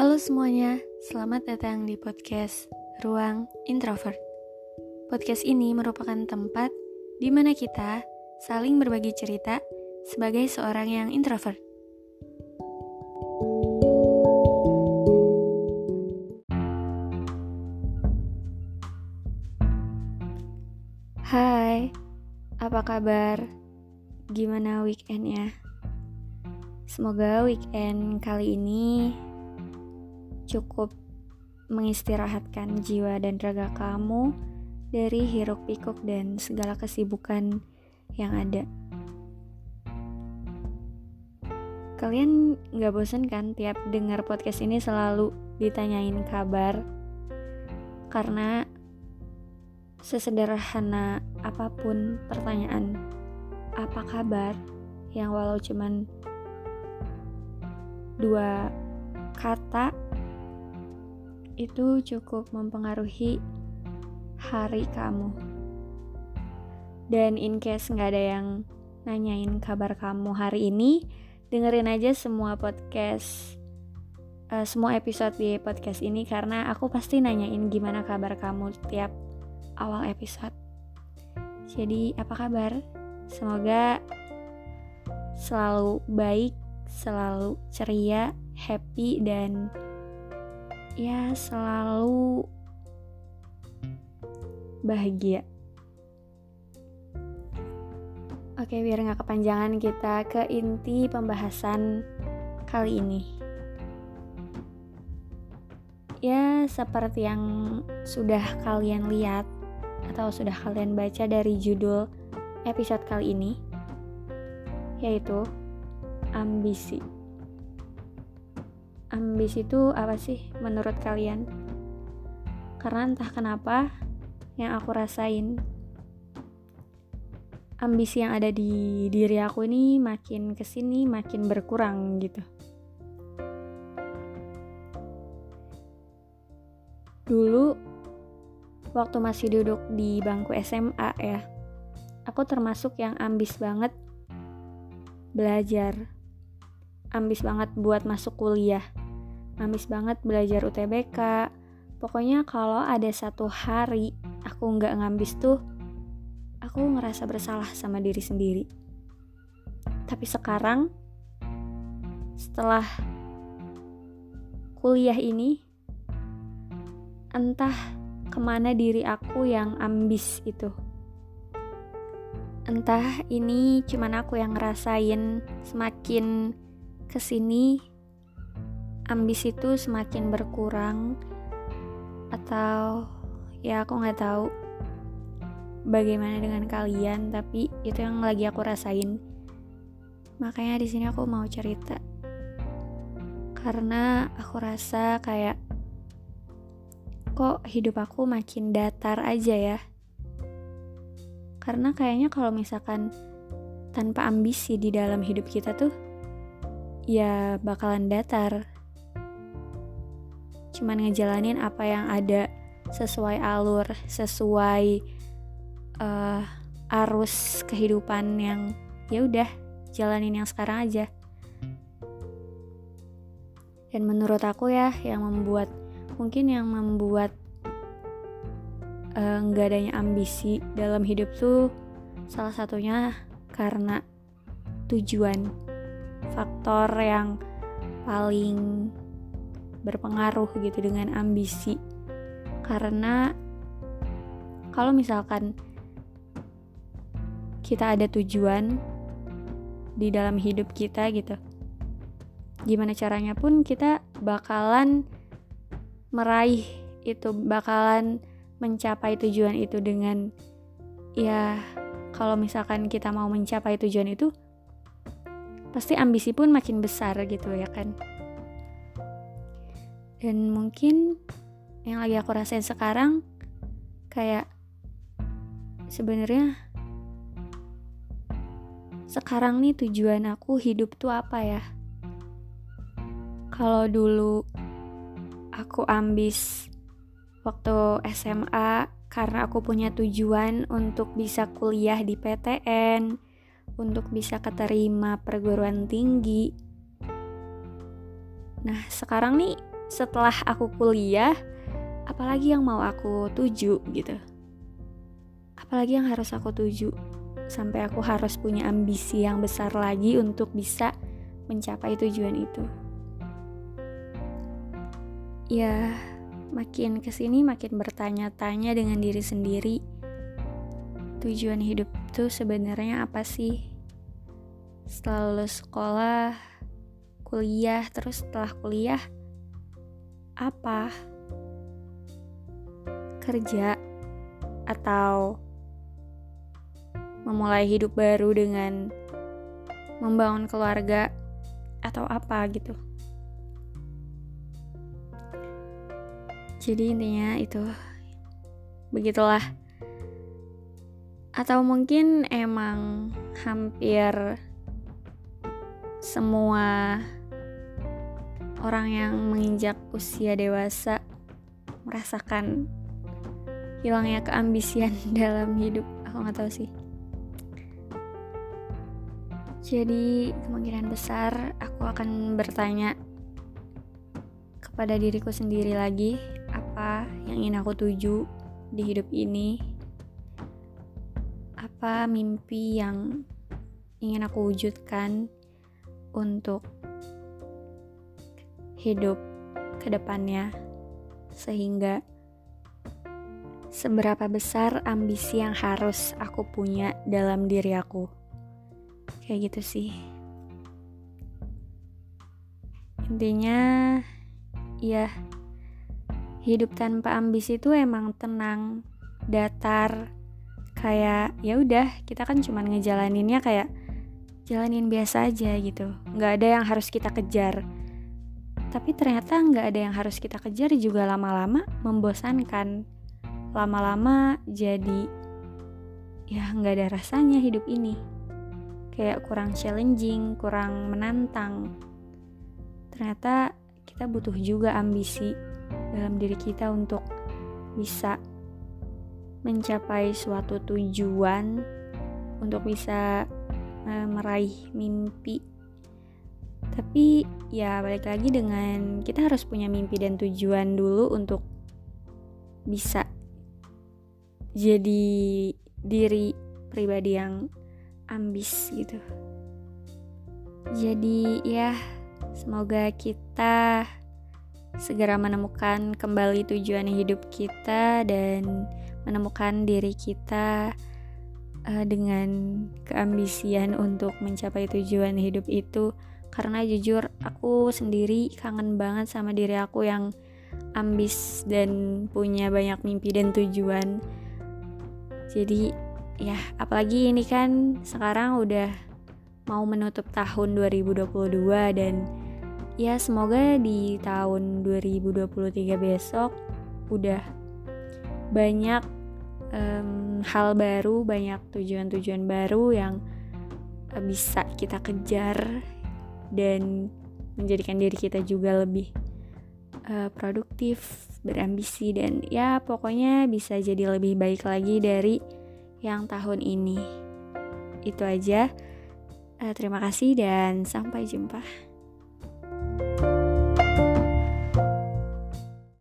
Halo semuanya, selamat datang di podcast Ruang Introvert. Podcast ini merupakan tempat di mana kita saling berbagi cerita sebagai seorang yang introvert. Hai, apa kabar? Gimana weekendnya? Semoga weekend kali ini cukup mengistirahatkan jiwa dan raga kamu dari hiruk pikuk dan segala kesibukan yang ada. Kalian gak bosen kan tiap dengar podcast ini selalu ditanyain kabar? Karena sesederhana apa pun pertanyaan apa kabar yang walau cuman dua kata itu cukup mempengaruhi hari kamu. Dan in case nggak ada yang nanyain kabar kamu hari ini, dengerin aja semua podcast, uh, semua episode di podcast ini karena aku pasti nanyain gimana kabar kamu tiap awal episode. Jadi apa kabar? Semoga selalu baik, selalu ceria, happy dan ya selalu bahagia. Oke, biar nggak kepanjangan kita ke inti pembahasan kali ini. Ya, seperti yang sudah kalian lihat atau sudah kalian baca dari judul episode kali ini, yaitu ambisi ambisi itu apa sih menurut kalian? Karena entah kenapa yang aku rasain ambisi yang ada di diri aku ini makin ke sini makin berkurang gitu. Dulu waktu masih duduk di bangku SMA ya, aku termasuk yang ambis banget belajar ambis banget buat masuk kuliah ambis banget belajar UTBK pokoknya kalau ada satu hari aku nggak ngambis tuh aku ngerasa bersalah sama diri sendiri. Tapi sekarang setelah kuliah ini entah ke mana diri aku yang ambis itu. Entah ini cuman aku yang ngerasain semakin ke sini ambisi itu semakin berkurang atau ya aku nggak tahu bagaimana dengan kalian tapi itu yang lagi aku rasain. Makanya di sini aku mau cerita. Karena aku rasa kayak kok hidup aku makin datar aja ya? Karena kayaknya kalau misalkan tanpa ambisi di dalam hidup kita tuh ya bakalan datar cuman ngejalanin apa yang ada sesuai alur, sesuai uh, arus kehidupan yang ya udah jalanin yang sekarang aja. Dan menurut aku ya yang membuat mungkin yang membuat eh, nggak uh, adanya ambisi dalam hidup tuh salah satunya karena tujuan faktor yang paling berpengaruh gitu dengan ambisi. Karena kalau misalkan kita ada tujuan di dalam hidup kita gitu gimana caranya pun kita bakalan meraih itu bakalan mencapai tujuan itu dengan ya kalau misalkan kita mau mencapai tujuan itu pasti ambisi pun makin besar gitu ya kan dan mungkin yang lagi aku rasain sekarang kayak sebenarnya sekarang nih tujuan aku hidup tuh apa ya kalau dulu aku ambis waktu SMA karena aku punya tujuan untuk bisa kuliah di PTN, untuk bisa keterima perguruan tinggi. Nah, sekarang nih setelah aku kuliah apalagi yang mau aku tuju gitu. Apalagi yang harus aku tuju sampai aku harus punya ambisi yang besar lagi untuk bisa mencapai tujuan itu. Ya makin ke sini makin bertanya-tanya dengan diri sendiri tujuan hidup itu sebenarnya apa sih? Setelah lulus sekolah kuliah terus setelah kuliah apa? Kerja atau memulai hidup baru dengan membangun keluarga atau apa gitu. Jadi intinya itu begitulah. Atau mungkin emang hampir semua orang yang menginjak usia dewasa merasakan hilangnya keambisian dalam hidup. Aku nggak tahu sih. Jadi kemungkinan besar aku akan bertanya kepada diriku sendiri lagi apa yang ingin aku tuju di hidup ini? Apa mimpi yang ingin aku wujudkan untuk hidup ke depannya. Sehingga seberapa besar ambisi yang harus aku punya dalam diri aku. Kayak gitu sih. Intinya ya hidup tanpa ambisi itu emang tenang datar kayak ya udah kita kan cuman ngejalaninnya kayak jalanin biasa aja gitu. Nggak ada yang harus kita kejar tapi ternyata nggak ada yang harus kita kejar juga lama-lama membosankan. Lama-lama jadi ya nggak ada rasanya hidup ini. Kayak kurang challenging kurang menantang. Ternyata kita butuh juga ambisi dalam diri kita untuk bisa mencapai suatu tujuan untuk bisa uh, meraih mimpi tapi ya balik lagi dengan kita harus punya mimpi dan tujuan dulu untuk bisa jadi diri pribadi yang ambis gitu. Jadi ya semoga kita segera menemukan kembali tujuan hidup kita dan menemukan diri kita uh, dengan keambisian untuk mencapai tujuan hidup itu karena jujur aku sendiri kangen banget sama diri aku yang ambis dan punya banyak mimpi dan tujuan. Jadi ya apalagi ini kan sekarang udah mau menutup tahun 2022 dan ya semoga di tahun 2023 besok udah banyak um, hal baru banyak tujuan-tujuan baru yang bisa kita kejar dan menjadikan diri kita juga lebih uh, produktif, berambisi dan ya pokoknya bisa jadi lebih baik lagi dari yang tahun ini. Itu aja. Uh, terima kasih dan sampai jumpa.